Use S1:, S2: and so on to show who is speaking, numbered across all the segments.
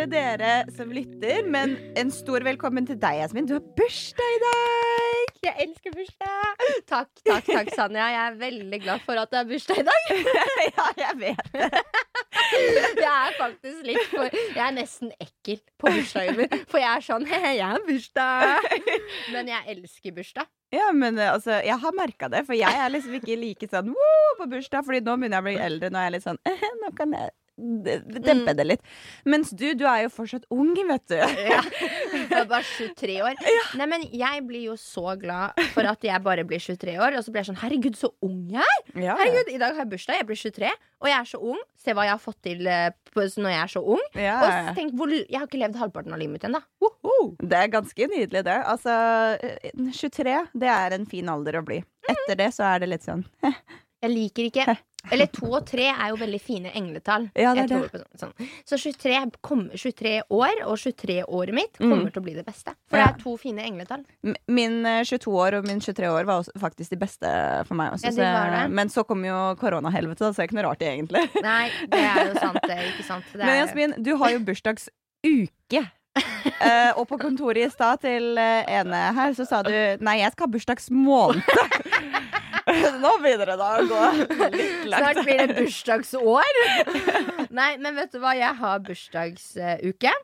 S1: Alle dere som lytter, men en stor velkommen til deg, Jasmin. Du har bursdag i dag!
S2: Jeg elsker bursdag! Takk, takk, takk, Sanja. Jeg er veldig glad for at det er bursdag i dag.
S1: ja, jeg vet det.
S2: Jeg er faktisk litt for Jeg er nesten ekkel på bursdagen min. For jeg er sånn He, jeg har bursdag. Men jeg elsker bursdag.
S1: Ja, men eh, altså, jeg har merka det, for jeg er liksom ikke like sånn på bursdag, Fordi nå begynner jeg å bli eldre. Nå er jeg litt sånn Nå kan jeg dempe det litt. Mens du, du er jo fortsatt ung, vet du.
S2: Ja. Jeg er bare 23 år. Nei, men jeg blir jo så glad for at jeg bare blir 23 år. Og så blir jeg sånn Herregud, så ung jeg er!
S1: Ja,
S2: Herregud, I dag har jeg bursdag, jeg blir 23, og jeg er så ung. Se hva jeg har fått til eh, når jeg er så ung.
S1: ja,
S2: Og tenk hvor, Jeg har ikke levd halvparten av livet mitt ennå.
S1: Det er ganske nydelig, det. Altså, eh, 23, det er en fin alder å bli. Etter det så er det litt sånn
S2: Jeg liker ikke Eller to og tre er jo veldig fine engletall.
S1: Ja, det er
S2: det. sånn, sånn. Så 23, kom, 23 år og 23-året mitt kommer
S1: Mm.
S2: til å bli det beste. For
S1: Ja.
S2: det er to fine engletall.
S1: Min eh, 22 år og min 23 år var faktisk de beste for meg også.
S2: Ja, de det.
S1: så, men så kom jo koronahelvetet, så det er ikke noe rart det, egentlig.
S2: Nei, det er jo sant, det. Ikke sant? Det
S1: Men
S2: er,
S1: Jasmin, du har jo bursdagsuke. Eh, og på kontoret i stad til eh, ene her, så sa du nei, jeg skal ha bursdagsmåned. Nå begynner det da å gå litt langt.
S2: Snart blir det bursdagsår. Nei, men vet du hva? Jeg har bursdagsuke.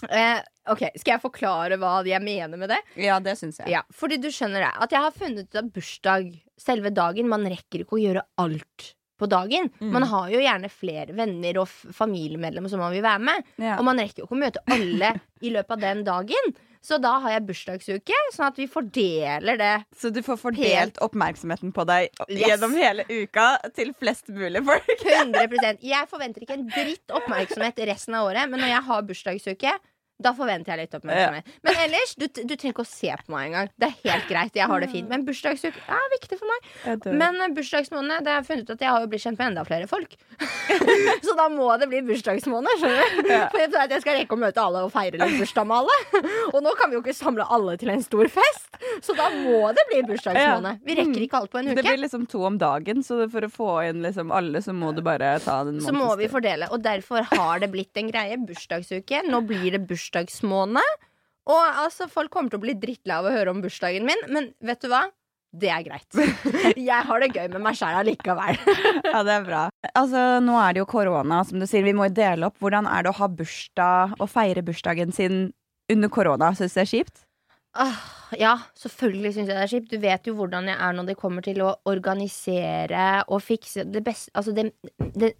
S2: Uh, ok, Skal jeg forklare hva jeg mener med det?
S1: Ja, det synes jeg.
S2: Ja, fordi du skjønner det At jeg har funnet ut at bursdag Selve dagen, man rekker ikke å gjøre alt på dagen
S1: Mm.
S2: Man har jo gjerne flere venner og familiemedlemmer som man vil være med
S1: Ja.
S2: Og man rekker jo ikke å møte alle i løpet av den dagen Så da har jeg bursdagsuke Sånn at vi fordeler det
S1: Så du får fordelt oppmerksomheten på deg
S2: Yes.
S1: gjennom hele uka til flest mulig folk.
S2: 100% Jeg forventer ikke en dritt oppmerksomhet resten av året Men når jeg har bursdagsuke da forventer jeg litt oppmerksomhet. Men ellers, du, du trenger ikke å se på meg engang. Det er helt greit. Jeg har det fint. Men bursdagsuke er viktig for meg. Men eh, bursdagsmåned Det har jeg funnet ut at jeg har jo blitt kjent med enda flere folk. så da må det bli bursdagsmåned. Skjønner du?
S1: Ja.
S2: For jeg tror at jeg skal rekke å møte alle og feire litt bursdag med alle. og nå kan vi jo ikke samle alle til en stor fest, så da må det bli bursdagsmåned. Vi rekker ikke alt på en uke.
S1: Det blir liksom to om dagen, så for å få inn liksom alle, så må du bare ta den
S2: Så må vi fordele. Og derfor har det blitt en greie. Bursdagsuke. Nå blir det bursdagsmåned. Og altså, folk kommer til å bli drittlei av å høre om bursdagen min, men vet du hva? Det er greit. Jeg har det gøy med meg sjæl allikevel.
S1: Ja, det er bra. Altså, nå er det jo korona, som du sier. Vi må jo dele opp. Hvordan er det å ha bursdag og feire bursdagen sin under korona? Syns du det er kjipt?
S2: Ah, ja, selvfølgelig syns jeg det er kjipt. Du vet jo hvordan jeg er når det kommer til å organisere og fikse det beste Altså, det, det,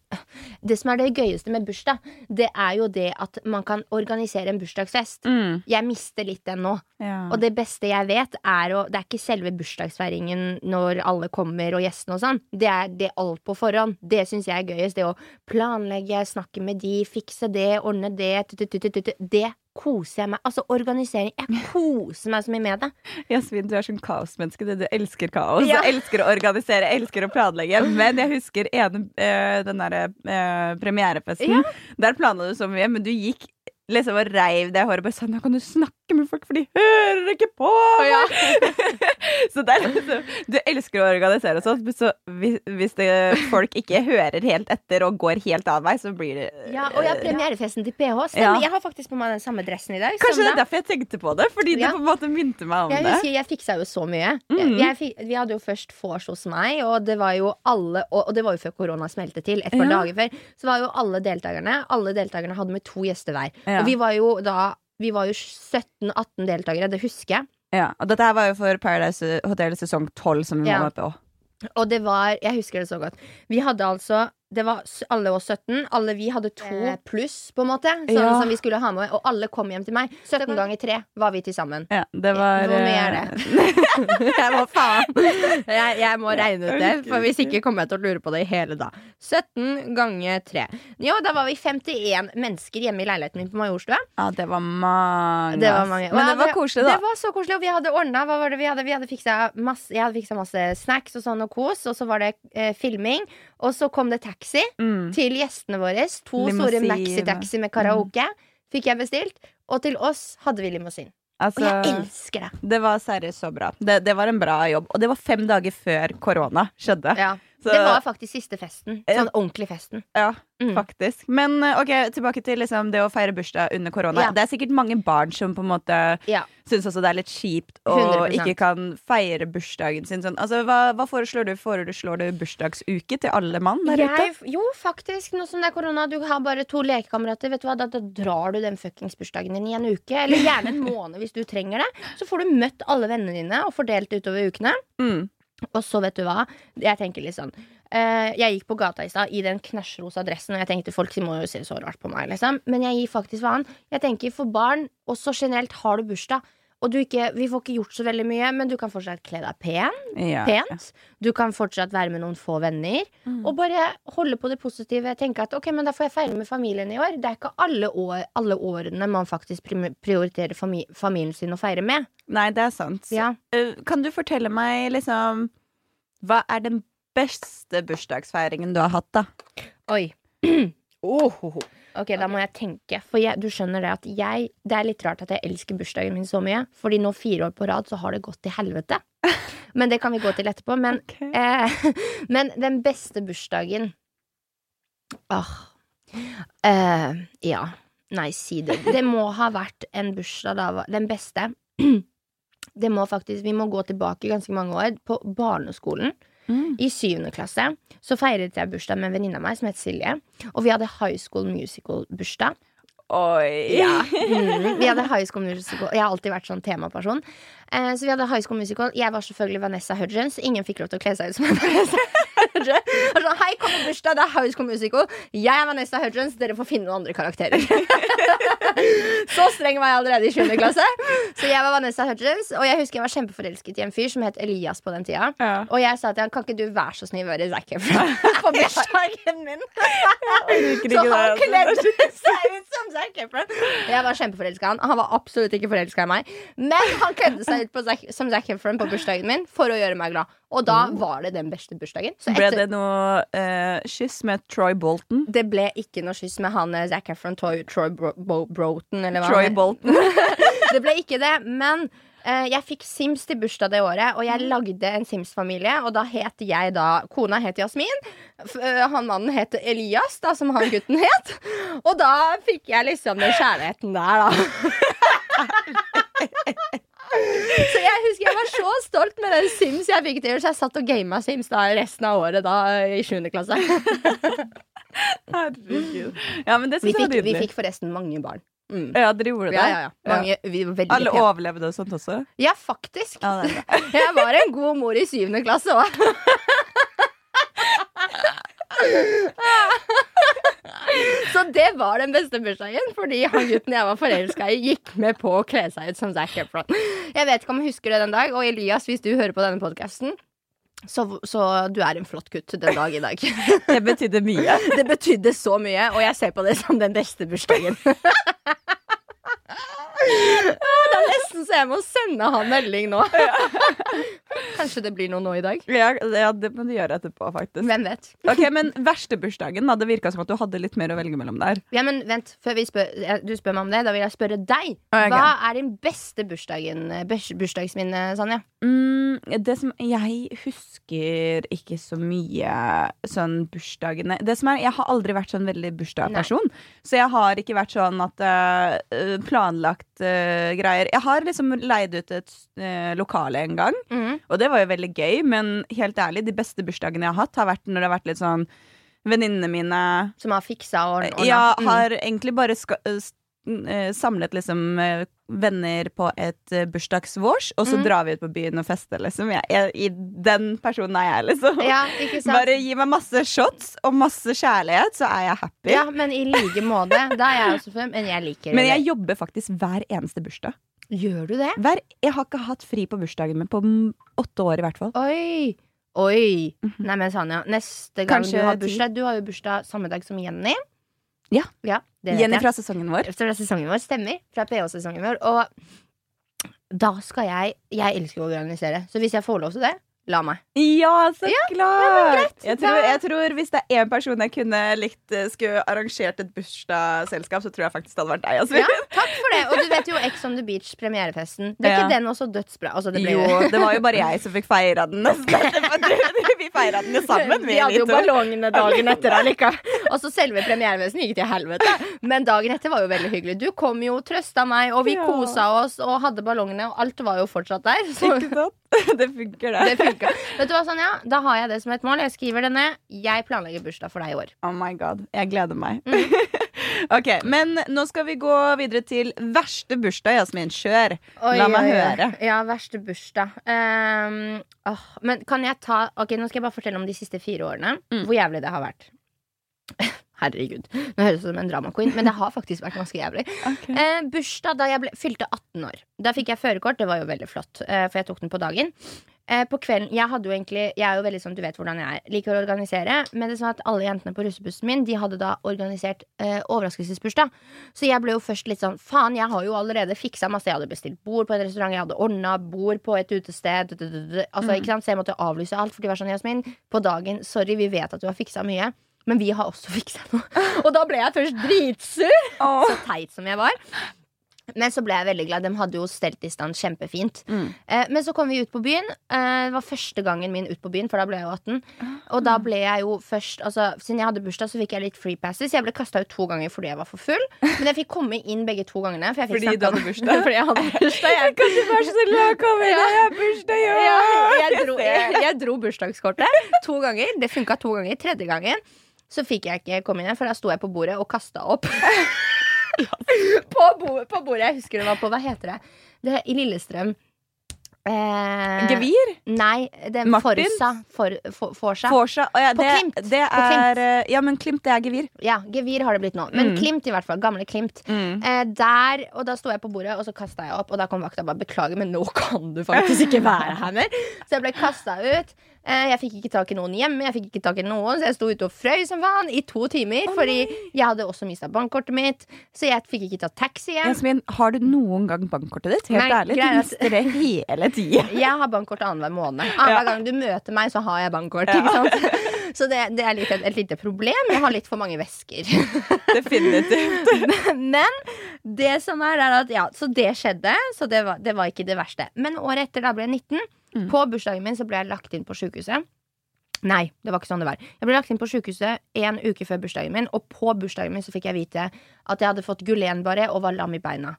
S2: det som er det gøyeste med bursdag, det er jo det at man kan organisere en bursdagsfest.
S1: Mm.
S2: Jeg mister litt den nå.
S1: Ja.
S2: Og det beste jeg vet, er å Det er ikke selve bursdagsfeiringen når alle kommer og gjestene og sånn. Det er det alt på forhånd. Det syns jeg er gøyest. Det å planlegge, snakke med de, fikse det, ordne det. tut, tut, tut. Det koser jeg meg Altså organisering. Jeg koser meg så mye med det.
S1: Jasmin, du er sånn kaosmenneske. Du, elsker kaos.
S2: Ja.
S1: Elsker å organisere, elsker å planlegge. Men jeg husker ene, eh, den derre premierefesten. premierefesten. Der planla du så mye, men du gikk liksom og reiv det håret. Bare sånn, nå kan du snakke med folk, for de hører ikke på!
S2: Ja.
S1: så det er liksom Du elsker å organisere og sånn, så hvis, hvis det, folk ikke hører helt etter og går helt annen vei, så blir det
S2: Ja, og jeg har premierefesten til PH.
S1: Ja.
S2: Stemmer. Jeg har faktisk på meg den samme dressen i dag.
S1: Kanskje det er derfor jeg tenkte på det, fordi
S2: Ja.
S1: det på en måte minte meg om
S2: Jeg
S1: det.
S2: husker jeg fiksa jo så mye.
S1: Mm.
S2: Jeg, vi hadde jo først vors hos meg, og det var jo alle Og, og det var jo før korona smelte til. Et par
S1: Ja.
S2: dager før. Så var jo alle deltakerne Alle deltakerne hadde med to gjester hver.
S1: Ja.
S2: Og vi var jo da Vi var jo 17-18 deltakere, det husker jeg.
S1: Ja, og dette her var jo for Paradise Hotel sesong 12 som vi
S2: Ja.
S1: var med på.
S2: Og det var Jeg husker det så godt. Vi hadde altså det var alle oss 17. Alle vi hadde to
S1: Eh.
S2: pluss, på en måte. Sånn
S1: Ja.
S2: som vi skulle ha med. Og alle kom hjem til meg. 17 ganger 3 var vi til sammen.
S1: Ja, det var
S2: Hvor mye er
S1: det?
S2: jeg må faen jeg, jeg må regne ut det, for hvis ikke kommer jeg til å lure på det i hele dag. 17 ganger 3. Jo, da var vi 51 mennesker hjemme i leiligheten min på Majorstua.
S1: Ja, det var mange.
S2: Det var mange.
S1: Men det var koselig, da.
S2: Det var så koselig, og vi hadde ordna Hva var det vi hadde? Vi hadde fiksa masse, jeg hadde fiksa masse snacks og sånn og kos, og så var det eh, filming. Og så kom det taxi
S1: Mm.
S2: til gjestene våre. To store
S1: Limousin.
S2: maxitaxi med karaoke fikk jeg bestilt. Og til oss hadde vi limousin. Og
S1: Altså,
S2: jeg elsker det.
S1: det var seriøst så bra. Det, det var en bra jobb. Og det var fem dager før korona skjedde.
S2: Ja.
S1: Så-
S2: Det var faktisk siste festen. Sånn ordentlig festen.
S1: Ja,
S2: Mm.
S1: faktisk. Men eh, ok, tilbake til liksom det å feire bursdag under korona.
S2: Ja.
S1: Det er sikkert mange barn som på en måte
S2: Ja.
S1: syns også det er litt kjipt og
S2: 100%.
S1: ikke kan feire bursdagen sin sånn. Altså, hva, hva foreslår du? Foreslår du bursdagsuke til alle mann der ute?
S2: Jo, faktisk. Nå som det er korona, du har bare to lekekamerater. Vet du hva, da, da drar du den fuckings bursdagen din i en uke. Eller gjerne en måned hvis du trenger det. Så får du møtt alle vennene dine og fordelt utover ukene.
S1: Mm.
S2: Og så, vet du hva, jeg tenker litt sånn eh, Jeg gikk på gata i stad i den knæsjrosa dressen, og jeg tenkte folk må jo se så rart på meg, liksom. Men jeg gir faktisk faen. Jeg tenker for barn, og så generelt, har du bursdag. Og du ikke, vi får ikke gjort så veldig mye, men du kan fortsatt kle deg pen.
S1: Ja.
S2: pent. Du kan fortsatt være med noen få venner.
S1: Mm.
S2: Og bare holde på det positive. Tenke at ok, men da får jeg feire med familien i år. Det er ikke alle, år, alle årene man faktisk prioriterer fami familien sin å feire med.
S1: Nei, det er sant.
S2: Ja.
S1: Eh, Kan du fortelle meg liksom Hva er den beste bursdagsfeiringen du har hatt, da?
S2: Oi. Ok, da må jeg tenke. For jeg, du skjønner det at jeg Det er litt rart at jeg elsker bursdagen min så mye. Fordi nå fire år på rad så har det gått til helvete. Men det kan vi gå til etterpå. Men
S1: okay.
S2: Eh, men den beste bursdagen Åh. Eh, ja. Nei, si det. Det må ha vært en bursdag da Den beste. Det må faktisk Vi må gå tilbake ganske mange år. På barneskolen,
S1: Mm.
S2: i syvende klasse, så feiret jeg bursdag med en venninne av meg som het Silje. Og vi hadde High School Musical-bursdag.
S1: Oi!
S2: Ja. Mm, vi hadde High School Musical. Jeg har alltid vært sånn temaperson. Eh, så vi hadde High School Musical. Jeg var selvfølgelig Vanessa Hudgens. Ingen fikk lov til å kle seg ut som Vanessa Jeg var Sånn, Hei, kommer bursdag, det er High School Musical. Jeg er Vanessa Hudgens. Dere får finne noen andre karakterer. så streng var jeg allerede i 7. klasse. Så jeg var Vanessa Hudgens. Og jeg husker jeg var kjempeforelsket i en fyr som het Elias på den tida.
S1: Ja.
S2: Og jeg sa til han kan ikke du være så snill være Zac Efron på bursdagen min. Så han
S1: altså.
S2: kledde seg ut som Zac Efron. Jeg var kjempeforelska i han. Han var absolutt ikke forelska i meg. Men han kledde seg ut på Zac, som Zac Efron på bursdagen min for å gjøre meg glad. Og da var det den beste bursdagen. Så
S1: Ble
S2: etter,
S1: det noe uh, kyss med Troy Bolton?
S2: det ble ikke noe kyss med han eh, Zac Efron, Troy, Troy Bro, Bro, Broton, eller hva
S1: Troy
S2: han.
S1: Bolton.
S2: Det ble ikke det, men uh, jeg fikk Sims til bursdag det året, og jeg lagde en Sims-familie. Og da het jeg da Kona het Jasmin. Han mannen het Elias, da, som han gutten het. Og da fikk jeg liksom den kjærligheten der, da. Så jeg husker jeg var så stolt med den Sims jeg fikk til. Så jeg satt og gama Sims da resten av året da i 7. klasse.
S1: Herregud. Ja, men det
S2: Vi
S1: jeg
S2: fikk,
S1: nydelig.
S2: vi fikk forresten mange barn. Mm.
S1: Ja, dere gjorde det?
S2: Ja, ja, ja. Mange, vi var veldig
S1: Alle
S2: pene.
S1: overlevde og sånt også?
S2: Ja, faktisk.
S1: Ja, det.
S2: Jeg var en god mor i syvende klasse òg. Så det var den beste bursdagen, fordi han gutten jeg var forelska i, gikk med på å kle seg ut som Zac Efron. Jeg vet ikke om jeg husker det den dag, og Elias, hvis du hører på denne podkasten, så, så du er en flott gutt den dag i dag.
S1: Det betydde mye.
S2: Det betydde så mye, og jeg ser på det som den beste bursdagen. Det er nesten så jeg må sende han melding nå. Kanskje det blir noe nå i dag.
S1: Ja, ja, det må du gjøre etterpå, faktisk.
S2: Hvem vet?
S1: Ok, Men verste bursdagen? da Det virka som at du hadde litt mer å velge mellom der.
S2: Ja, men vent, før vi spør, du spør meg om det, da vil jeg spørre deg.
S1: Okay.
S2: Hva er din beste bursdagen, eh, bursdagsminne, Sanja?
S1: Mm, det som Jeg husker ikke så mye sånn bursdagene Det som er, Jeg har aldri vært sånn veldig bursdagsperson. Så jeg har ikke vært sånn at eh, planlagt eh, greier. Jeg har liksom leid ut et uh, lokale en gang, og det var jo veldig gøy. Men helt ærlig, de beste bursdagene jeg har hatt, har vært når det har vært litt sånn Venninnene mine
S2: Som har fiksa og ordna?
S1: Ja,
S2: Mm.
S1: har egentlig bare ska, eh, samlet liksom eh, venner på et eh, bursdagsvors, og så
S2: Mm.
S1: drar vi ut på byen og fester, liksom. Jeg, jeg, I den personen er jeg, liksom.
S2: Ja?
S1: Bare gi meg masse shots og masse kjærlighet, så er jeg happy.
S2: Ja, men i like måte. Da er jeg også for men jeg liker
S1: Men
S2: det.
S1: jeg jobber faktisk hver eneste bursdag.
S2: Gjør du det?
S1: Hver, jeg har ikke hatt fri på bursdagen min på mm, åtte år, i hvert fall.
S2: Oi! Oi!
S1: Mhm.
S2: Nei, men Sanja, neste gang
S1: Kanskje
S2: du har bursdag Du har jo bursdag samme dag som Jenny.
S1: Ja.
S2: det
S1: Jenny fra sesongen vår.
S2: Fra sesongen vår. Stemmer. Fra PH-sesongen vår. Og da skal jeg Jeg elsker å organisere. Så hvis jeg får lov til det, la meg.
S1: Ja, så klart! jeg, tror, jeg tror hvis det er én person jeg kunne likt eh, skulle arrangert et bursdagsselskap, så tror jeg faktisk det hadde vært deg. Altså.
S2: Ja, takk for det. Og du vet jo Ex on the Beach, premierefesten. Det er
S1: Ja.
S2: ikke den også dødsbra? Altså, det
S1: Jo, det var jo bare jeg som fikk feira den. Vi feira den jo sammen.
S2: Vi hadde jo ballongene dagen etter allikevel. Altså, selve premierefesten gikk til helvete. Men dagen etter var jo veldig hyggelig. Du kom jo, trøsta meg, og vi
S1: Ja.
S2: kosa oss og hadde ballongene, og alt var jo fortsatt der. Så
S1: Ikke sant? Det funker, det.
S2: det funker. Vet du hva, Sonja? Da har jeg det som et mål. Jeg skriver det ned. Jeg planlegger bursdag for deg i år.
S1: Oh my god. Jeg gleder meg.
S2: Mm.
S1: ok, Men nå skal vi gå videre til verste bursdag, Jasmin. Kjør.
S2: Oi,
S1: La meg
S2: oi,
S1: høre.
S2: Ja, verste bursdag. Um, oh, men kan jeg ta Ok, Nå skal jeg bare fortelle om de siste fire årene.
S1: Mm.
S2: Hvor jævlig det har vært. Herregud. Nå høres det ut som en drama queen, men det har faktisk vært ganske jævlig. Eh, bursdag da jeg ble, fylte 18 år. Da fikk jeg førerkort. Det var jo veldig flott, eh, for jeg tok den på dagen. Eh, på kvelden, Jeg hadde jo egentlig Jeg er jo veldig sånn, du vet hvordan jeg er. Liker å organisere. Men det er sånn at alle jentene på russebussen min De hadde da organisert eh, overraskelsesbursdag. Så jeg ble jo først litt sånn Faen, jeg har jo allerede fiksa masse. Jeg hadde bestilt bord på en restaurant, jeg hadde ordna bord på et utested. Altså, ikke sant? Så jeg måtte avlyse alt. For de var sånn, Jasmin, på dagen, sorry, vi vet at du har fiksa mye. Men vi har også fiksa noe. Og da ble jeg først dritsur.
S1: Oh.
S2: Så teit som jeg var. Men så ble jeg veldig glad. De hadde jo stelt i stand kjempefint.
S1: Mm.
S2: Eh, men så kom vi ut på byen. Eh, det var første gangen min ut på byen, for da ble jeg jo 18. Og da ble jeg jo først altså, Siden jeg hadde bursdag, så fikk jeg litt free passes. Jeg ble kasta ut to ganger fordi jeg var for full. Men jeg fikk komme inn begge to gangene. For
S1: Fordi du hadde bursdag?
S2: fordi jeg hadde bursdag. Jeg,
S1: Kan du være så glad å komme inn? Jeg har bursdag, ja!
S2: ja, jeg, dro, jeg, jeg dro bursdagskortet to ganger. Det funka to ganger. Tredje gangen så fikk jeg ikke komme inn, for da sto jeg på bordet og kasta opp. på, bordet, på bordet. Jeg husker det var på Hva heter det? det er I Lillestrøm. Eh,
S1: Gevir?
S2: Nei, det er? Forsa. For, for, Forsa.
S1: Forsa? Ja,
S2: På
S1: det,
S2: Klimt.
S1: Det
S2: På Klimt.
S1: er eh, Ja, men Klimt, det er gevir.
S2: Ja, Gevir har det blitt nå. Men
S1: Mm.
S2: Klimt, i hvert fall. Gamle Klimt. Eh, der, og da sto jeg på bordet, og så kasta jeg opp. Og da kom vakta og bare 'beklager, men nå kan du faktisk ikke være her mer'. Så jeg ble kasta ut. Eh, jeg fikk ikke tak i noen hjemme, jeg fikk ikke tak i noen, så jeg sto ute og frøy som faen i to timer. fordi jeg hadde også mista bankkortet mitt, så jeg fikk ikke tatt taxi hjem.
S1: Jasmin, har du noen gang bankkortet ditt? Helt
S2: Nei,
S1: ærlig, du
S2: er
S1: mister det hele tida.
S2: Jeg har bankkort annenhver måned. Annenhver gang du møter meg, så har jeg bankkort. Sant? Så det, det er litt, et, et lite problem. Jeg har litt for mange vesker.
S1: Definitivt.
S2: Men det som er, er at ja, Så det skjedde, så det var, det var ikke det verste. Men året etter, da ble jeg 19.
S1: Mm.
S2: På bursdagen min så ble jeg lagt inn på sjukehuset. Nei, det var ikke sånn det var. Jeg ble lagt inn på sjukehuset en uke før bursdagen min, og på bursdagen min så fikk jeg vite at jeg hadde fått gulenbare og var lam i beina.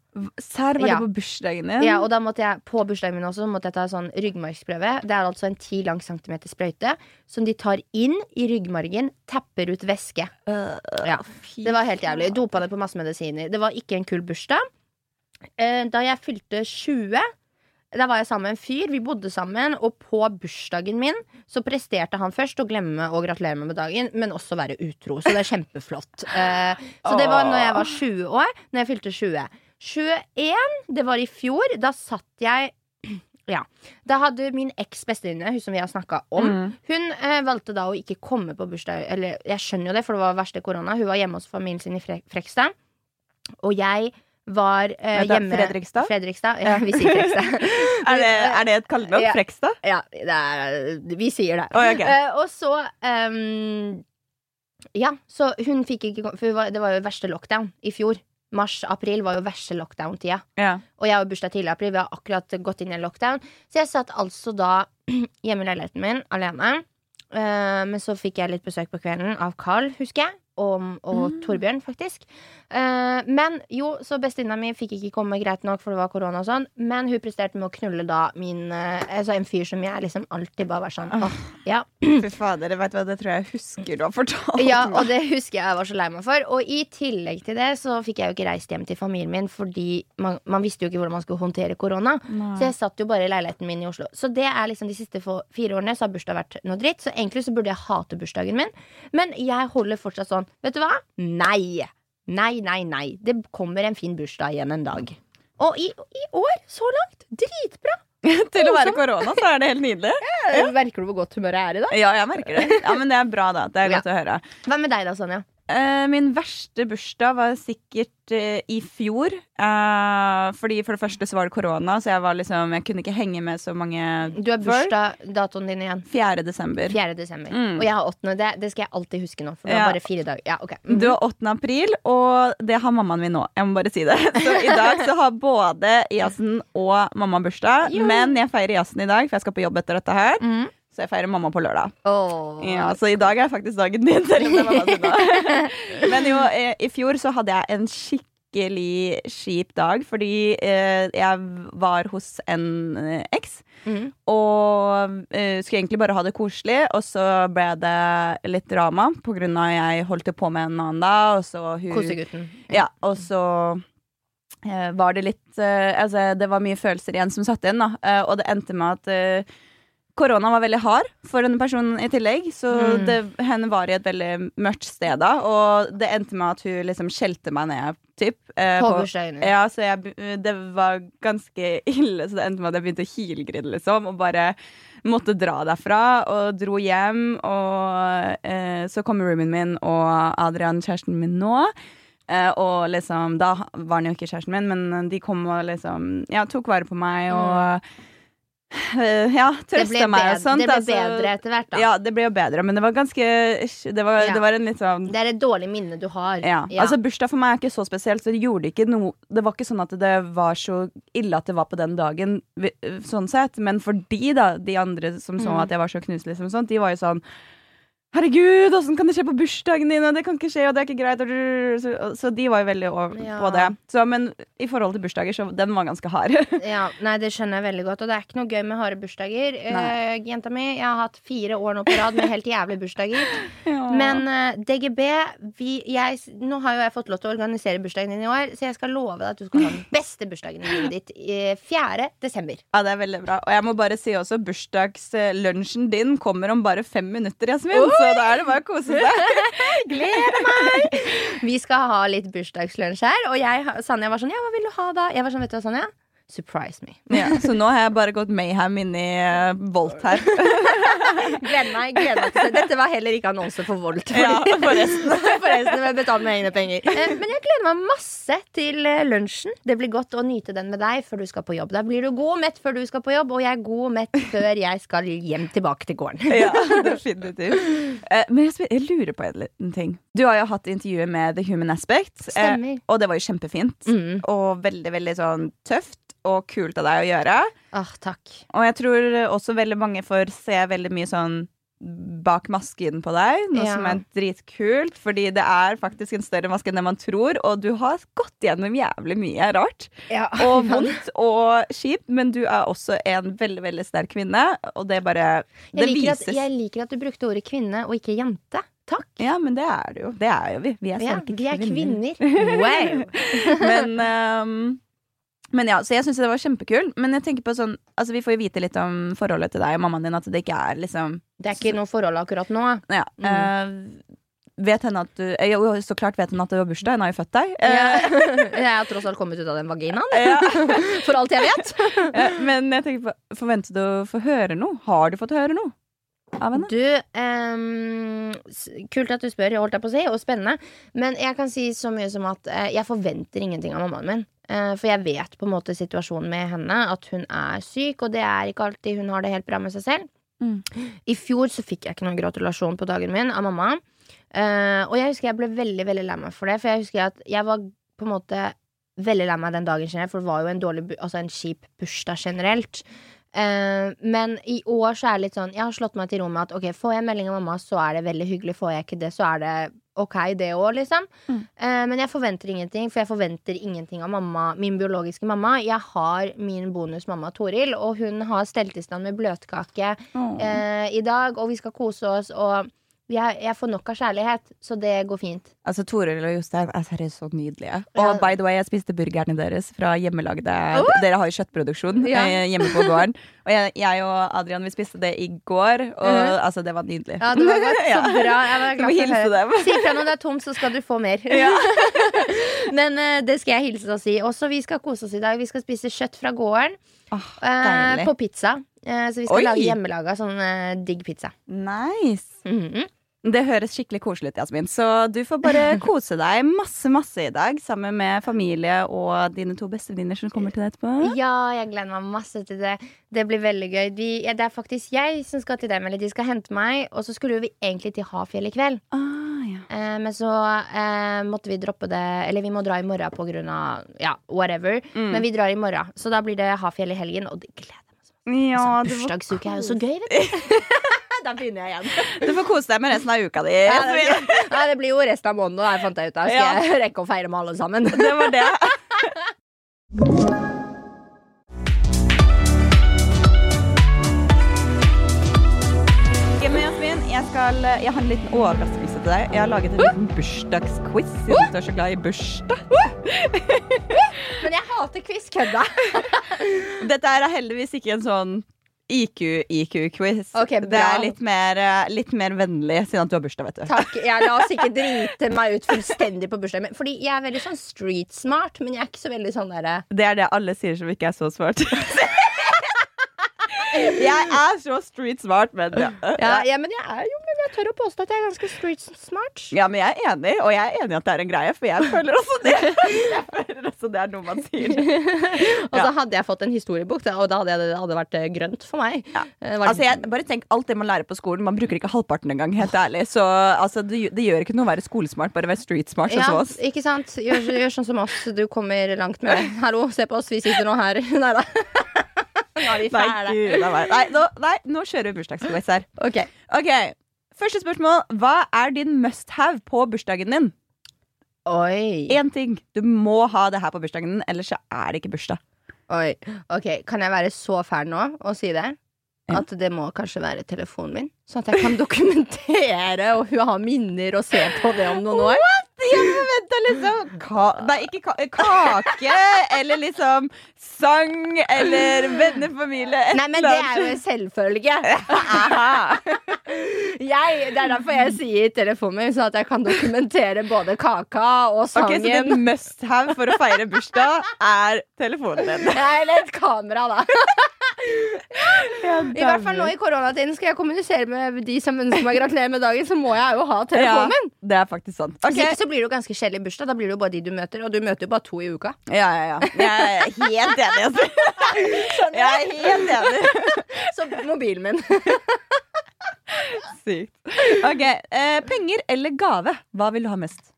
S1: Serr, var
S2: Ja.
S1: det på bursdagen din?
S2: Ja, og da måtte jeg på bursdagen min også måtte jeg ta sånn ryggmargsprøve. Det er altså en ti lang centimeter sprøyte som de tar inn i ryggmargen, tapper ut væske.
S1: Øh,
S2: Ja. Det var helt jævlig. Dopa det på masse medisiner. Det var ikke en kul bursdag. Eh, Da jeg fylte 20, da var jeg sammen med en fyr. Vi bodde sammen, og på bursdagen min så presterte han først å glemme å gratulere meg med dagen, men også være utro. Så det er kjempeflott. Eh, Så det var når jeg var 20 år. Når jeg fylte 20. 21, det var i fjor. Da satt jeg ja. Da hadde min eks bestevenninne, hun som vi har snakka om,
S1: Mm.
S2: hun eh, valgte da å ikke komme på bursdag. Eller jeg skjønner jo det, for det var verste korona. Hun var hjemme hos familien sin i Fre Frekstad. Og jeg var eh,
S1: Vent
S2: hjemme
S1: Fredrikstad?
S2: Fredrikstad. Ja, vi sier Frekstad.
S1: Er det, er det et kallenavn?
S2: Ja.
S1: Frekstad?
S2: ja, det er, vi sier det.
S1: Oh, okay.
S2: Eh, og så um, Ja, så hun fikk ikke For det var jo verste lockdown i fjor. Mars-april var jo verste lockdown-tida.
S1: Ja.
S2: Og jeg har bursdag tidlig i april. Vi har akkurat gått inn i en lockdown. Så jeg satt altså da hjemme i leiligheten min alene. Uh, men så fikk jeg litt besøk på kvelden av Carl, husker jeg. Og, og
S1: Mm.
S2: Torbjørn, faktisk. Eh, men jo, så bestevenninna mi fikk ikke komme greit nok, for det var korona og sånn. Men hun presterte med å knulle da min eh, Altså en fyr som jeg liksom alltid bare var sånn åh, ja.
S1: Fy fader, vet du hva, det tror jeg husker du har fortalt
S2: ja, og det husker jeg jeg var så lei meg for. Og i tillegg til det så fikk jeg jo ikke reist hjem til familien min, fordi man, man visste jo ikke hvordan man skulle håndtere korona.
S1: Nei.
S2: Så jeg satt jo bare i leiligheten min i Oslo. Så det er liksom de siste fire årene så har bursdag vært noe dritt. Så egentlig så burde jeg hate bursdagen min. Men jeg holder fortsatt sånn. Vet du hva? Nei. Nei, nei, nei. Det kommer en fin bursdag igjen en dag. Og i, i år, så langt, dritbra.
S1: Til å være korona, så er det helt nydelig.
S2: Merker du hvor godt humøret er i dag?
S1: Ja, jeg merker det. Ja, Men det er bra, da. Det er godt å høre.
S2: Hva med deg da, Sonja?
S1: Eh, min verste bursdag var sikkert eh, i fjor. Eh, fordi for det første så var det korona, så jeg var liksom Jeg kunne ikke henge med så mange
S2: Du har bursdag-datoen din igjen.
S1: 4. desember.
S2: 4. desember.
S1: Mm.
S2: Og jeg har 8. Det, det skal jeg alltid huske nå. For det
S1: Ja.
S2: var bare fire dager. Ja, okay. mm -hmm.
S1: Du har 8. april, og det har mammaen min nå. Jeg må bare si det. Så i dag så har både Jasen og mamma bursdag. Men jeg feirer Jasen i dag, for jeg skal på jobb etter dette her.
S2: Mhm.
S1: Så jeg feirer mamma på lørdag.
S2: Oh.
S1: Ja, Så i dag er faktisk dagen din, selv om det var mamma sin dag. Men jo, eh, i fjor så hadde jeg en skikkelig kjip dag, fordi eh, jeg var hos en eh, eks.
S2: Mm.
S1: Og eh, skulle egentlig bare ha det koselig, og så ble det litt drama av jeg holdt på med en annen da, og så hun
S2: Kosegutten.
S1: Ja, og så eh, var det litt Altså, det var mye følelser igjen som satt inn, da. Og det endte med at Korona var veldig hard for denne personen i tillegg, så
S2: Mm.
S1: det, henne var i et veldig mørkt sted da. Og det endte med at hun liksom skjelte meg ned, typ. eh,
S2: På på
S1: ja, så jeg, det var ganske ille, så det endte med at jeg begynte å hylgrine, liksom. Og bare måtte dra derfra, og dro hjem. Og eh, så kom roomien min og Adrian, kjæresten min nå. Eh, og liksom, da var han jo ikke kjæresten min, men de kom og liksom Ja, tok vare på meg og eh, Ja.
S2: Det ble,
S1: trøsta meg og sånt.
S2: det ble
S1: altså.
S2: bedre etter hvert, da.
S1: Ja, det ble jo bedre, men det var ganske Det var,
S2: Ja.
S1: det var en litt sånn
S2: Det er et dårlig minne du har.
S1: ja. Altså Bursdag for meg er ikke så spesielt, så det gjorde ikke noe Det var ikke sånn at det var så ille at det var på den dagen, sånn sett. Men for de, da, de andre som så
S2: Mm.
S1: at jeg var så knust, liksom, sånt, de var jo sånn Herregud, åssen kan det skje på bursdagen din? Det kan ikke skje, og det er ikke greit. Så, så de var jo veldig over
S2: Ja.
S1: på det. Så, men i forhold til bursdager, så den var ganske hard.
S2: Ja, nei, Det skjønner jeg veldig godt. Og det er ikke noe gøy med harde bursdager. Eh, jenta mi, jeg har hatt fire år nå på rad med helt jævlige bursdager. Men uh, DGB vi, jeg, Nå har jo jeg fått lov til å organisere bursdagen din i år, så jeg skal love deg at du skal ha den beste bursdagen i livet ditt i 4. desember.
S1: Ja, det er veldig bra. Og jeg må bare si også, bursdagslunsjen din kommer om bare fem minutter, Jasmin. Så da er det bare å kose seg.
S2: Gleder meg! Vi skal ha litt bursdagslunsj her. Og jeg, Sanja var sånn Ja, hva vil du ha da? Jeg var sånn, vet du hva, Sanja? Surprise me.
S1: Ja, så nå har jeg bare gått mayhem inn i uh, Volt her.
S2: Gleder meg, gleder meg til det. Dette var heller ikke annonse for Volt.
S1: Ja, forresten.
S2: Forresten, jeg betaler med egne penger. Eh, Men jeg gleder meg masse til eh, lunsjen. Det blir godt å nyte den med deg før du skal på jobb. Da blir du god og mett før du skal på jobb, og jeg er god og mett før jeg skal hjem tilbake til gården.
S1: Ja, definitivt. Eh, men jeg, jeg lurer på en liten ting. Du har jo hatt intervjuet med The Human Aspect, eh, og det var jo kjempefint.
S2: Mm.
S1: Og veldig, veldig sånn tøft og kult av deg å gjøre.
S2: Ah, takk.
S1: Og jeg tror også veldig mange får se veldig mye sånn bak masken på deg, noe
S2: Ja.
S1: som er dritkult, fordi det er faktisk en større maske enn det man tror, og du har gått gjennom jævlig mye rart.
S2: Ja.
S1: og vondt og kjipt, men du er også en veldig veldig sterk kvinne. Og det bare Det
S2: Jeg liker, at, jeg liker at du brukte ordet kvinne og ikke jente. Takk.
S1: Ja, men det er det jo. Det er jo vi. Vi er
S2: Ja,
S1: sterke
S2: vi er
S1: kvinner.
S2: kvinner. Wow.
S1: men, ehm, men ja, så jeg syns det var kjempekul. Men jeg tenker på sånn Altså vi får jo vite litt om forholdet til deg og mammaen din, at det ikke er liksom
S2: Det er ikke noe forhold akkurat nå.
S1: Ja.
S2: Mm.
S1: Uh, vet henne at du eh, Jo, så klart vet henne at det var bursdag. Hun har jo født deg. Eh,
S2: Jeg, har tross alt kommet ut av den vaginaen. For alt jeg vet.
S1: Men jeg tenker på Forventer du å få høre noe? Har du fått høre noe av henne?
S2: Du, um, kult at du spør, holdt jeg på å si, og spennende. Men jeg kan si så mye som at uh, jeg forventer ingenting av mammaen min. Uh, for jeg vet på en måte situasjonen med henne, at hun er syk, og det er ikke alltid hun har det helt bra med seg selv.
S1: Mm.
S2: I fjor så fikk jeg ikke noen gratulasjon på dagen min av mamma. Uh, og jeg husker jeg ble veldig veldig lei meg for det, for jeg husker at jeg var på en måte veldig lei meg den dagen generelt, for det var jo en, dårlig, altså en kjip bursdag generelt. Eh, men i år så er det litt sånn Jeg har slått meg til ro med at ok, får jeg melding av mamma, så er det veldig hyggelig. Får jeg ikke det, så er det ok, det òg, liksom.
S1: Mm.
S2: Uh, men jeg forventer ingenting, for jeg forventer ingenting av mamma, min biologiske mamma. Jeg har min bonusmamma Toril, og hun har stelt i stand med bløtkake
S1: Åh.
S2: uh, i dag, og vi skal kose oss, og jeg, jeg får nok av kjærlighet, så det går fint.
S1: Altså, Toril og Jostein er seriøst så nydelige.
S2: Ja.
S1: Og by the way, jeg spiste burgerne deres fra hjemmelagde Dere har jo kjøttproduksjon
S2: Ja.
S1: eh, hjemme på gården. Og jeg, jeg og Adrian vi spiste det i går, og
S2: Mhm.
S1: altså, det var nydelig.
S2: Ja, det var godt. Så bra. Jeg var glad for. Si ifra når det er tomt, så skal du få mer.
S1: Ja.
S2: Men uh, det skal jeg hilse og si. Også vi skal kose oss i dag. Vi skal spise kjøtt fra gården Oh,
S1: uh,
S2: på pizza. Så vi skal
S1: Oi.
S2: lage hjemmelaga sånn digg pizza.
S1: Nice.
S2: Mhm.
S1: Det høres skikkelig koselig ut, Jasmin. Så du får bare kose deg masse masse i dag sammen med familie og dine to bestevenninner som kommer til deg etterpå.
S2: Ja, jeg gleder meg masse til det. Det blir veldig gøy. De, ja, det er faktisk jeg som skal til dem, eller de skal hente meg. Og så skulle vi egentlig til Hafjell i kveld.
S1: Ah, ja.
S2: Eh, men så eh, måtte vi droppe det Eller vi må dra i morgen på grunn av ja, whatever.
S1: Mm.
S2: Men vi drar i morgen. Så da blir det Hafjell i helgen, og det gleder jeg meg så.
S1: ja,
S2: Altså, bursdagsuke er jo så gøy, vet du. da begynner jeg igjen.
S1: du får kose deg med resten av uka di.
S2: Ja, det, blir, ja, det blir jo resten av måneden, og jeg fant jeg ut Da Skal
S1: Ja.
S2: jeg rekke å feire med alle sammen?
S1: Det var det. Jeg, skal, jeg har en liten overraskelse til deg. Jeg har laget en liten bursdagsquiz siden du er så glad i bursdag.
S2: Men jeg hater quiz. Kødda.
S1: Dette er heldigvis ikke en sånn IQ-IQ-quiz.
S2: Ok,
S1: det er litt mer, eh, litt mer vennlig siden at du har bursdag, vet du.
S2: Takk. Jeg la oss ikke drite meg ut fullstendig på bursdagen min. Fordi jeg er veldig sånn street smart, men jeg er ikke så veldig sånn derre
S1: Det er det alle sier som ikke er så smart. jeg er så street smart, men ja.
S2: ja, ja, men jeg er jo men jeg tør å påstå at jeg er ganske street smart.
S1: Ja, men jeg er enig, og jeg er enig i at det er en greie, for jeg føler også det. Jeg føler også det er noe man sier.
S2: Og så hadde jeg fått en historiebok, og da hadde det hadde vært eh, grønt for meg.
S1: Ja.
S2: Eh,
S1: Altså, jeg, bare tenk alt det man lærer på skolen. Man bruker ikke halvparten engang, helt ærlig. Så altså, det, det gjør ikke noe å være skolesmart, bare være street smart, sånn
S2: ja,
S1: som oss.
S2: ikke sant? Gjør, gjør sånn som oss. Du kommer langt med det. Hallo, se på oss, vi sitter nå her. Nei da. Nå er vi
S1: Nei, gud, nei, nei, nå, nei, nå kjører vi bursdagsquiz her.
S2: Ok.
S1: Ok, Første spørsmål. Hva er din must have på bursdagen din?
S2: Oi.
S1: Én ting. Du må ha det her på bursdagen din, ellers så er det ikke bursdag.
S2: Oi. Ok, Kan jeg være så fæl nå og si det? At det må kanskje være telefonen min, sånn at jeg kan dokumentere og ha minner og se på det om noen år.
S1: Jeg forventa liksom ka Nei, ikke ka kake, eller liksom sang, eller venner, familie et
S2: Nei, men det er jo en selvfølge. Jeg, det er derfor jeg sier telefonen min, sånn at jeg kan dokumentere både kaka og sangen.
S1: Ok, Så din must have for å feire bursdag er telefonen din.
S2: Ja, eller et kamera, da. I hvert fall nå i koronatiden skal jeg kommunisere med de som ønsker meg gratulerer med dagen, så må jeg jo ha telefonen min.
S1: Det er faktisk sant.
S2: Okay. Blir det jo ganske kjedelig bursdag. Da blir det jo bare de du møter, og du møter jo bare to i uka.
S1: Ja, ja, ja. Jeg er helt enig. Altså. Jeg er helt enig.
S2: Så mobilen min.
S1: Sykt. Ok, eh, Penger eller gave? Hva vil du ha mest?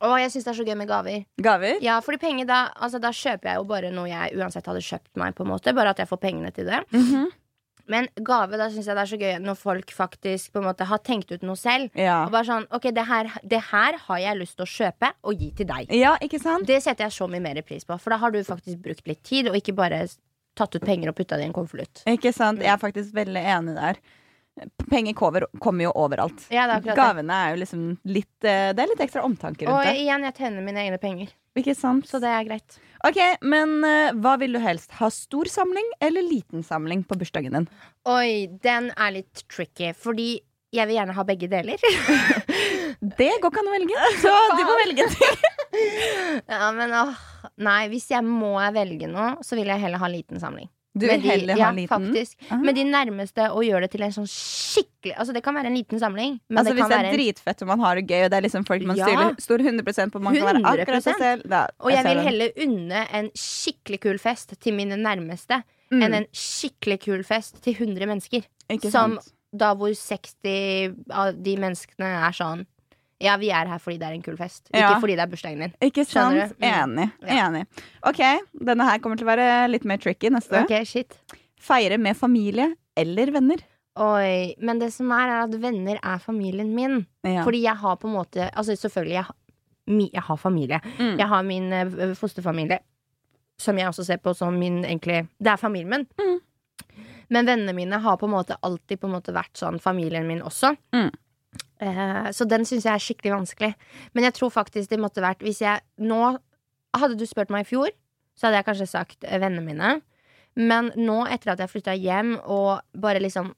S2: Å, jeg syns det er så gøy med gaver.
S1: Gaver?
S2: Ja, fordi penger da Altså da kjøper jeg jo bare noe jeg uansett hadde kjøpt meg, på en måte. Bare at jeg får pengene til det.
S1: Mhm.
S2: Men gave, da syns jeg det er så gøy når folk faktisk på en måte har tenkt ut noe selv.
S1: Ja.
S2: Og bare sånn Ok, det her, det her har jeg lyst til å kjøpe og gi til deg.
S1: ja, ikke sant?
S2: Det setter jeg så mye mer pris på, for da har du faktisk brukt litt tid, og ikke bare tatt ut penger og putta det i en konvolutt.
S1: Ikke sant? Jeg er faktisk veldig enig der. Penger kommer, kommer jo overalt.
S2: Ja, det er.
S1: Gavene er jo liksom litt eh, Det er litt ekstra omtanke rundt det.
S2: Og igjen, jeg tjener mine egne penger,
S1: Ikke sant?
S2: så det er greit.
S1: Ok, Men eh, hva vil du helst? Ha stor samling eller liten samling på bursdagen din?
S2: Oi, den er litt tricky, fordi jeg vil gjerne ha begge deler.
S1: Det går ikke an å velge, så du må velge en ting.
S2: ja, men åh, Nei, hvis jeg må velge noe, så vil jeg heller ha liten samling.
S1: Du vil
S2: de-
S1: heller
S2: ja,
S1: ha liten?
S2: Faktisk.
S1: Ah.
S2: Med de nærmeste og gjøre det til en sånn skikkelig Altså Det kan være en liten samling, men
S1: altså
S2: det
S1: Hvis det er
S2: en
S1: dritfett og man har det gøy, og det er liksom folk man
S2: Ja.
S1: stoler stoler 100 på, man kan være akkurat seg
S2: 100%.
S1: selv da,
S2: Og jeg
S1: ser
S2: vil heller unne en skikkelig kul fest til mine nærmeste
S1: Mm,
S2: enn en skikkelig kul fest til 100 mennesker. som- Da hvor 60 av de menneskene er sånn Ja, vi er her fordi det er en kul fest,
S1: Ja.
S2: ikke fordi det er bursdagen din.
S1: Ikke sant?
S2: Mm.
S1: Enig.
S2: Ja.
S1: enig Ok, denne her kommer til å være litt mer tricky neste.
S2: Ok, shit
S1: Feire med familie eller venner?
S2: Oi. Men det som er, er at venner er familien min.
S1: Ja.
S2: Fordi jeg har på en måte Altså selvfølgelig, jeg, har- jeg har familie.
S1: Mm.
S2: Jeg har min eh, fosterfamilie, som jeg også ser på som min egentlig Det er familien min.
S1: Mm.
S2: Men vennene mine har på en måte alltid på en måte vært sånn familien min også.
S1: Mm.
S2: Eh, så den syns jeg er skikkelig vanskelig. Men jeg tror faktisk det måtte vært Hvis jeg nå Hadde du spurt meg i fjor, så hadde jeg kanskje sagt eh, vennene mine. Men nå, etter at jeg flytta hjem, og bare liksom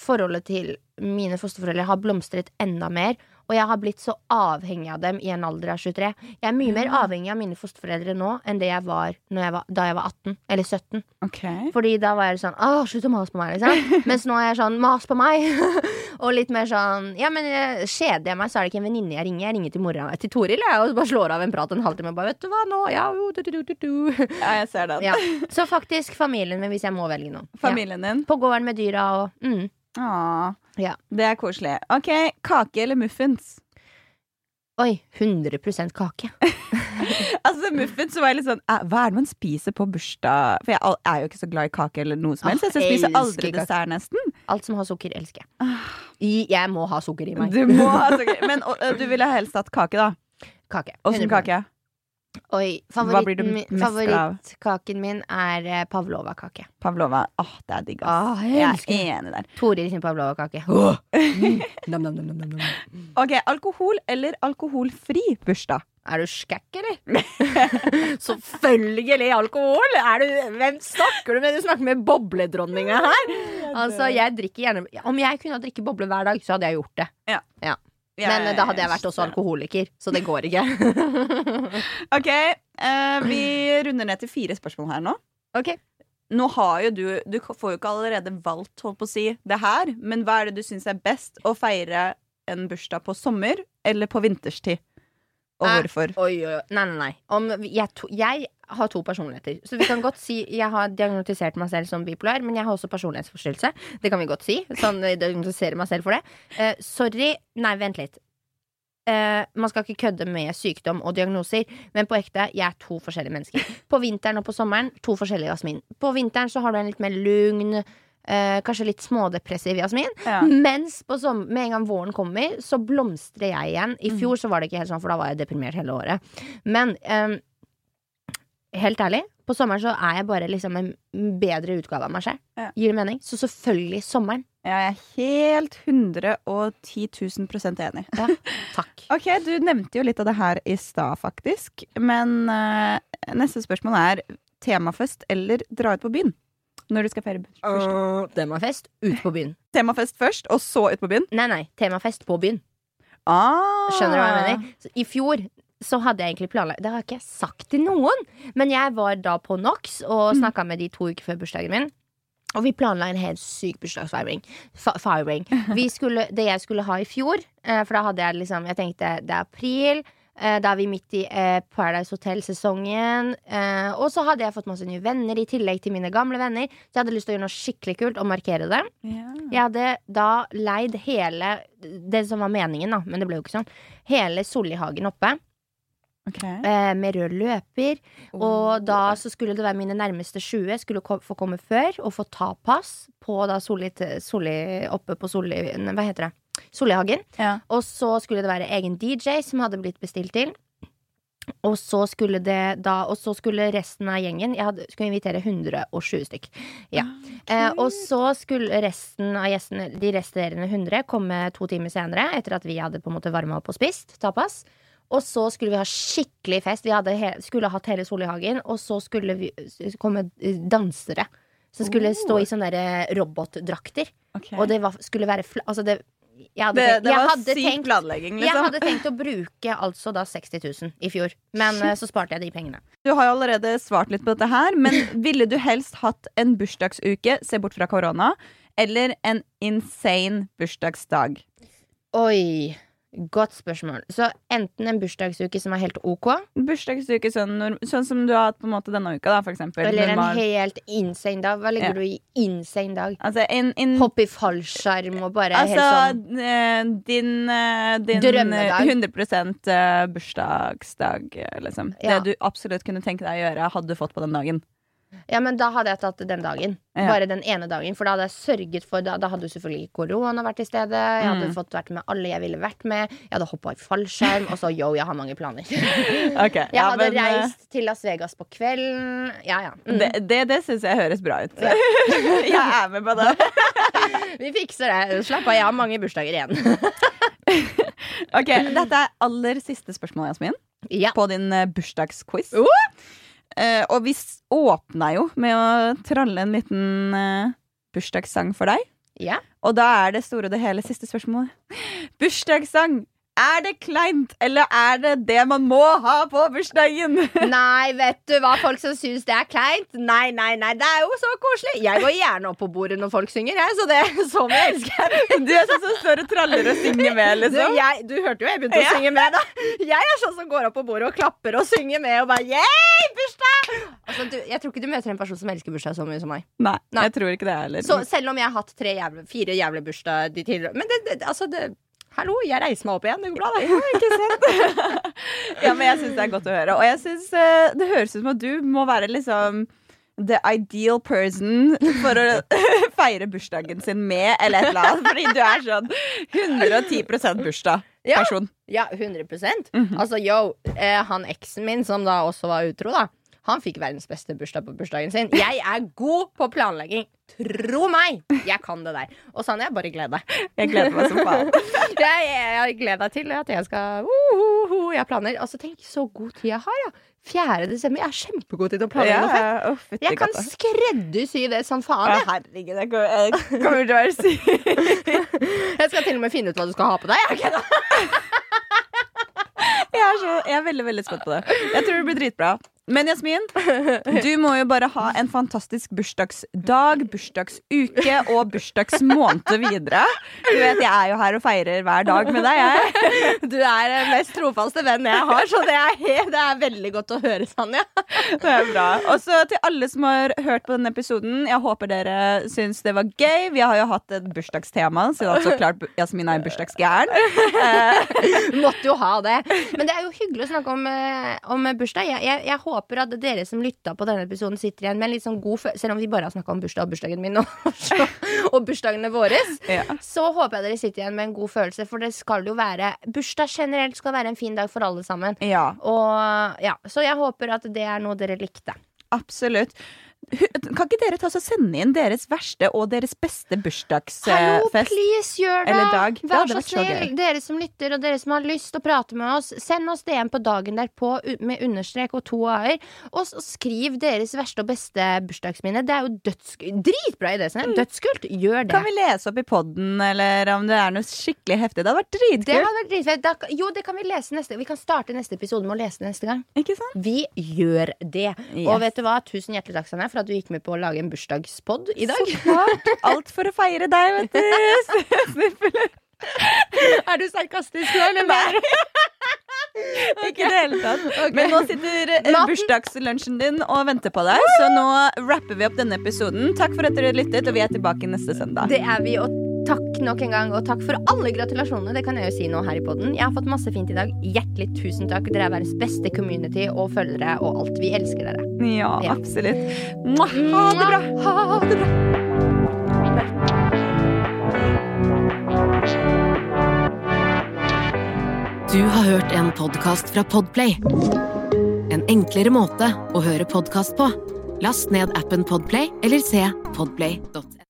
S2: Forholdet til mine fosterforeldre har blomstret enda mer. Og jeg har blitt så avhengig av dem i en alder av 23. Jeg er mye mer avhengig av mine fosterforeldre nå enn det jeg var, når jeg var da jeg var 18 eller 17.
S1: Okay.
S2: Fordi da var jeg sånn Å, slutt å mase på meg, liksom. Mens nå er jeg sånn Mas på meg. og litt mer sånn Ja, men kjeder jeg meg, så er det ikke en venninne jeg ringer. Jeg ringer til mora til Toril jeg, og bare slår av en prat en halvtime bare Vet du hva, nå Ja, du, du, du, du, du.
S1: Ja, jeg ser den.
S2: ja. Så faktisk familien min, hvis jeg må velge noen.
S1: Familien din.
S2: På gården med dyra og mm.
S1: Åh,
S2: Ja.
S1: Det er koselig. Ok, kake eller muffins?
S2: Oi, 100% kake.
S1: Altså muffins så var jeg litt sånn Hva er det man spiser på bursdag? For jeg er jo ikke så glad i kake eller noe som
S2: Ah,
S1: helst. Ah, jeg spiser aldri
S2: kake.
S1: dessert, nesten.
S2: Alt som har sukker, elsker jeg. I, jeg må ha sukker i meg.
S1: Du må ha sukker. Men og, du ville helst hatt kake, da.
S2: Kake.
S1: Åssen
S2: 100%.
S1: kake?
S2: Oi, favoritten min, favorittkaken min er eh, pavlova-kake.
S1: Pavlova. Åh, det er digg, ass.
S2: Ah, jeg
S1: jeg er enig der.
S2: Toril sin pavlova-kake. Mm. Nam, nam, nam, nam, nam, nam.
S1: Ok, Alkohol eller alkoholfri bursdag?
S2: Er du skækk, eller? Selvfølgelig alkohol! Du, hvem snakker du med? Du snakker med bobledronninga her. Altså, jeg drikker gjerne Om jeg kunne drikke boble hver dag, så hadde jeg gjort det. Men eh, da hadde jeg vært også alkoholiker, så det går ikke.
S1: Ok, eh, vi runder ned til fire spørsmål her nå.
S2: ok
S1: Nå har jo du Du får jo ikke allerede valgt holdt på å si det her, men hva er det du syns er best? Å feire en bursdag på sommer eller på vinterstid? Og
S2: nei,
S1: hvorfor?
S2: Oi, oi, oi. Nei, nei, nei. Om jeg, to, jeg har to personligheter. Så vi kan godt si Jeg har diagnostisert meg selv som bipolar, men jeg har også personlighetsforstyrrelse. Det kan vi godt si. Sånn, jeg diagnostiserer meg selv for det. Uh, sorry. Nei, vent litt. Uh, man skal ikke kødde med sykdom og diagnoser, men på ekte, jeg er to forskjellige mennesker. På vinteren og på sommeren, to forskjellige Jasmin. På vinteren så har du en litt mer lugn, eh, kanskje litt smådepressiv Jasmin.
S1: Ja.
S2: Mens på som, med en gang våren kommer, så blomstrer jeg igjen. I fjor så var det ikke helt sånn, for da var jeg deprimert hele året. Men eh, helt ærlig, på sommeren så er jeg bare liksom en bedre utgave av meg selv.
S1: Ja.
S2: Gir det mening? Så selvfølgelig sommeren.
S1: Ja, Jeg er helt 110 000 enig.
S2: Ja, takk.
S1: Ok, Du nevnte jo litt av det her i stad, faktisk. Men eh, neste spørsmål er temafest eller dra ut på byen? Når du skal feire bursdag.
S2: Uh, temafest ut på byen.
S1: Temafest først, og så ut på byen?
S2: Nei, nei, temafest på byen.
S1: Ah.
S2: Skjønner du hva jeg mener? Så I fjor så hadde jeg egentlig planlagt Det har ikke jeg sagt til noen, men jeg var da på NOx og snakka med de to uker før bursdagen min. Og vi planla en helt syk bursdagsfeiring. Firing. Vi skulle, det jeg skulle ha i fjor, eh, for da hadde jeg liksom Jeg tenkte det er april. Eh, Da er vi midt i eh, Paradise Hotel-sesongen. eh, Og så hadde jeg fått masse nye venner i tillegg til mine gamle venner. Så jeg hadde lyst til å gjøre noe skikkelig kult og markere det.
S1: Ja.
S2: Jeg hadde da leid hele Det som var meningen, da, men det ble jo ikke sånn. Hele Sollihagen oppe.
S1: Ok.
S2: Eh, med rød løper. Og da så skulle det være mine nærmeste 20 skulle få komme før og få ta pass på da Solli, Solli oppe på Solli Hva heter det? Sollihagen.
S1: Ja.
S2: Og så skulle det være egen DJ som hadde blitt bestilt til. Og så skulle det da Og så skulle resten av gjengen Jeg hadde, skulle invitere 120 stykk. Ja. Eh, og så skulle resten av gjestene, de resterende 100, komme to timer senere. Etter at vi hadde på en måte varma opp og spist tapas. Og så skulle vi ha skikkelig fest. Vi hadde skulle hatt hele Solihagen Og så skulle vi komme eh, dansere. Som skulle
S1: Oh.
S2: stå i sånne der eh, robotdrakter.
S1: Okay.
S2: Og det var, skulle være Altså, det jeg hadde,
S1: det, det
S2: jeg
S1: var
S2: hadde
S1: syk
S2: tenkt
S1: planlegging,
S2: jeg
S1: liksom.
S2: hadde tenkt å bruke altså da 60 000 i fjor, men eh, så sparte jeg de pengene.
S1: Du har jo allerede svart litt på dette her, men ville du helst hatt en bursdagsuke, se bort fra korona, eller en insane bursdagsdag?
S2: Oi, godt spørsmål. Så enten en bursdagsuke som er helt ok,
S1: Bursdagsuke sånn, sånn som du har hatt på en måte denne uka, da, for eksempel.
S2: eller en
S1: Normal.
S2: helt insane dag. Hva legger
S1: Ja.
S2: du i insane dag?
S1: Altså, in, in,
S2: Hoppe i fallskjerm og bare
S1: altså
S2: helt sånn
S1: eh, din, eh, din
S2: Drømmedag.
S1: 100 eh, bursdagsdag, liksom.
S2: Ja.
S1: Det du absolutt kunne tenke deg å gjøre, hadde du fått på den dagen.
S2: Ja, men da hadde jeg tatt den dagen.
S1: Ja.
S2: Bare den ene dagen. For da hadde jeg sørget for Da, da hadde jo selvfølgelig korona vært til stede. Jeg hadde
S1: Mm.
S2: fått vært med alle jeg ville vært med. Jeg hadde hoppa i fallskjerm. Og så yo, jeg har mange planer.
S1: okay,
S2: Jeg
S1: ja,
S2: hadde
S1: men, eh,
S2: reist til Las Vegas på kvelden. Ja, ja. Mm.
S1: Det, det, det syns jeg høres bra ut. jeg er med på det.
S2: Vi fikser det. Slapp av, jeg har mange bursdager igjen.
S1: Ok, Dette er aller siste spørsmål, Jasmin,
S2: ja.
S1: på din eh, bursdagsquiz.
S2: Uh!
S1: Eh, og vi åpna jo med å tralle en liten uh, bursdagssang for deg.
S2: ja.
S1: Og da er det store og det hele siste spørsmålet. Bursdagssang! Er det kleint, eller er det det man må ha på bursdagen?
S2: Nei, vet du hva folk som syns det er kleint? Nei, nei, nei, det er jo så koselig. Jeg går gjerne opp på bordet når folk synger, jeg, så det så mye elsker.
S1: Du er sånn som står og traller og synger med,
S2: Du,
S1: liksom.
S2: jeg, du hørte jo jeg begynte å synge med, da. Jeg er sånn som går opp på bordet og klapper og synger med og bare yeah, bursdag! Altså, du, jeg tror ikke du møter en person som elsker bursdag så mye som meg.
S1: Nei,
S2: Nei.
S1: jeg tror ikke det heller.
S2: Så selv om jeg har hatt tre jævle, fire jævle bursdag de tidligere Men det, det, altså det Hallo, jeg reiser meg opp igjen. Det går bra, det.
S1: Ikke sant? ja, men jeg syns det er godt å høre. Og jeg synes eh, det høres ut som at du må være liksom the ideal person for å feire bursdagen sin med, eller et eller annet. Fordi du er sånn 110 bursdag-person.
S2: Ja, 100
S1: Mhm.
S2: Altså, yo, eh, han eksen min, som da også var utro, da. Han fikk verdens beste bursdag på bursdagen sin. Jeg er god på planlegging. Tro meg! Jeg kan det der. Og Sanja, bare gled deg.
S1: Jeg gleder meg som faen.
S2: Jeg, jeg gleder deg til at jeg skal uh, uh, uh, Jeg planer. Altså, tenk så god tid jeg har, ja. 4. desember. Jeg er kjempegod til å planlegge noe fett.
S1: Ja,
S2: Jeg kan skreddersy det som faen. Jeg.
S1: herregud, jeg kommer, jeg til å være syk.
S2: jeg skal til og med finne ut hva du skal ha på deg. Jeg, kødder.
S1: Jeg er, så, jeg er veldig veldig spent på det. Jeg tror det blir dritbra. Men Jasmin, du må jo bare ha en fantastisk bursdagsdag, bursdagsuke og bursdagsmåned videre. Du vet, Jeg er jo her og feirer hver dag med deg. Jeg.
S2: Du er den mest trofaste vennen jeg har, så det er, det er veldig godt å høre, Sanja.
S1: Det er bra. Og så til alle som har hørt på denne episoden, jeg håper dere syns det var gøy. Vi har jo hatt et bursdagstema, så så klart Jasmin er bursdagsgæren. Eh,
S2: Måtte jo ha det. Men det er jo hyggelig å snakke om, eh, om bursdag. Jeg, jeg, jeg håper at dere som lytta på denne episoden, sitter igjen med en litt sånn god følelse Selv om vi bare har snakka om bursdag og bursdagen min og, og bursdagene våre,
S1: ja.
S2: så håper jeg dere sitter igjen med en god følelse, for det skal jo være Bursdag generelt skal være en fin dag for alle sammen.
S1: ja,
S2: Og ja, Så jeg håper at det er noe dere likte.
S1: absolutt. Kan ikke dere ta og sende inn deres verste og deres beste bursdagsfest?
S2: Hallo, please, gjør det!
S1: dag.
S2: Vær
S1: hadde
S2: så snill, dere som lytter, og dere som har lyst til å prate med oss, send oss DM på dagen derpå med understrek og to a-er, og skriv deres verste og beste bursdagsminne. Det er jo dødskult. Dritbra idé, Sine. Dødskult. Gjør det.
S1: Kan vi lese opp i podden, eller om det er noe skikkelig heftig? Det hadde vært
S2: Det
S1: dritkult.
S2: hadde vært dritfett. Da, jo, det kan vi lese neste Vi kan starte neste episode med å lese det neste gang.
S1: Ikke sant?
S2: Vi gjør det.
S1: Yes.
S2: Og vet du hva? Tusen hjertelig takk, Sanja, for at du gikk med på å lage en bursdagspod i dag.
S1: Så klart. Alt for å feire deg, vet du.
S2: er du sarkastisk nå, eller? Nei.
S1: Ikke i det hele tatt. Men nå sitter eh, bursdagslunsjen din og venter på deg, så nå rapper vi opp denne episoden. Takk for at dere lyttet, og vi er tilbake neste søndag.
S2: Det er vi, og takk nok en gang. Og takk for alle gratulasjonene. Det kan jeg jo si nå her i podden. Jeg har fått masse fint i dag. Hjertelig tusen takk. Dere er verdens beste community og følgere og alt. Vi elsker dere.
S1: Ja,
S2: Ja.
S1: absolutt. Mwah, Ha det bra.
S2: Ha det bra.
S3: Du har hørt en podkast fra Podplay. En enklere måte å høre podkast på. Last ned appen Podplay eller se podplay.no.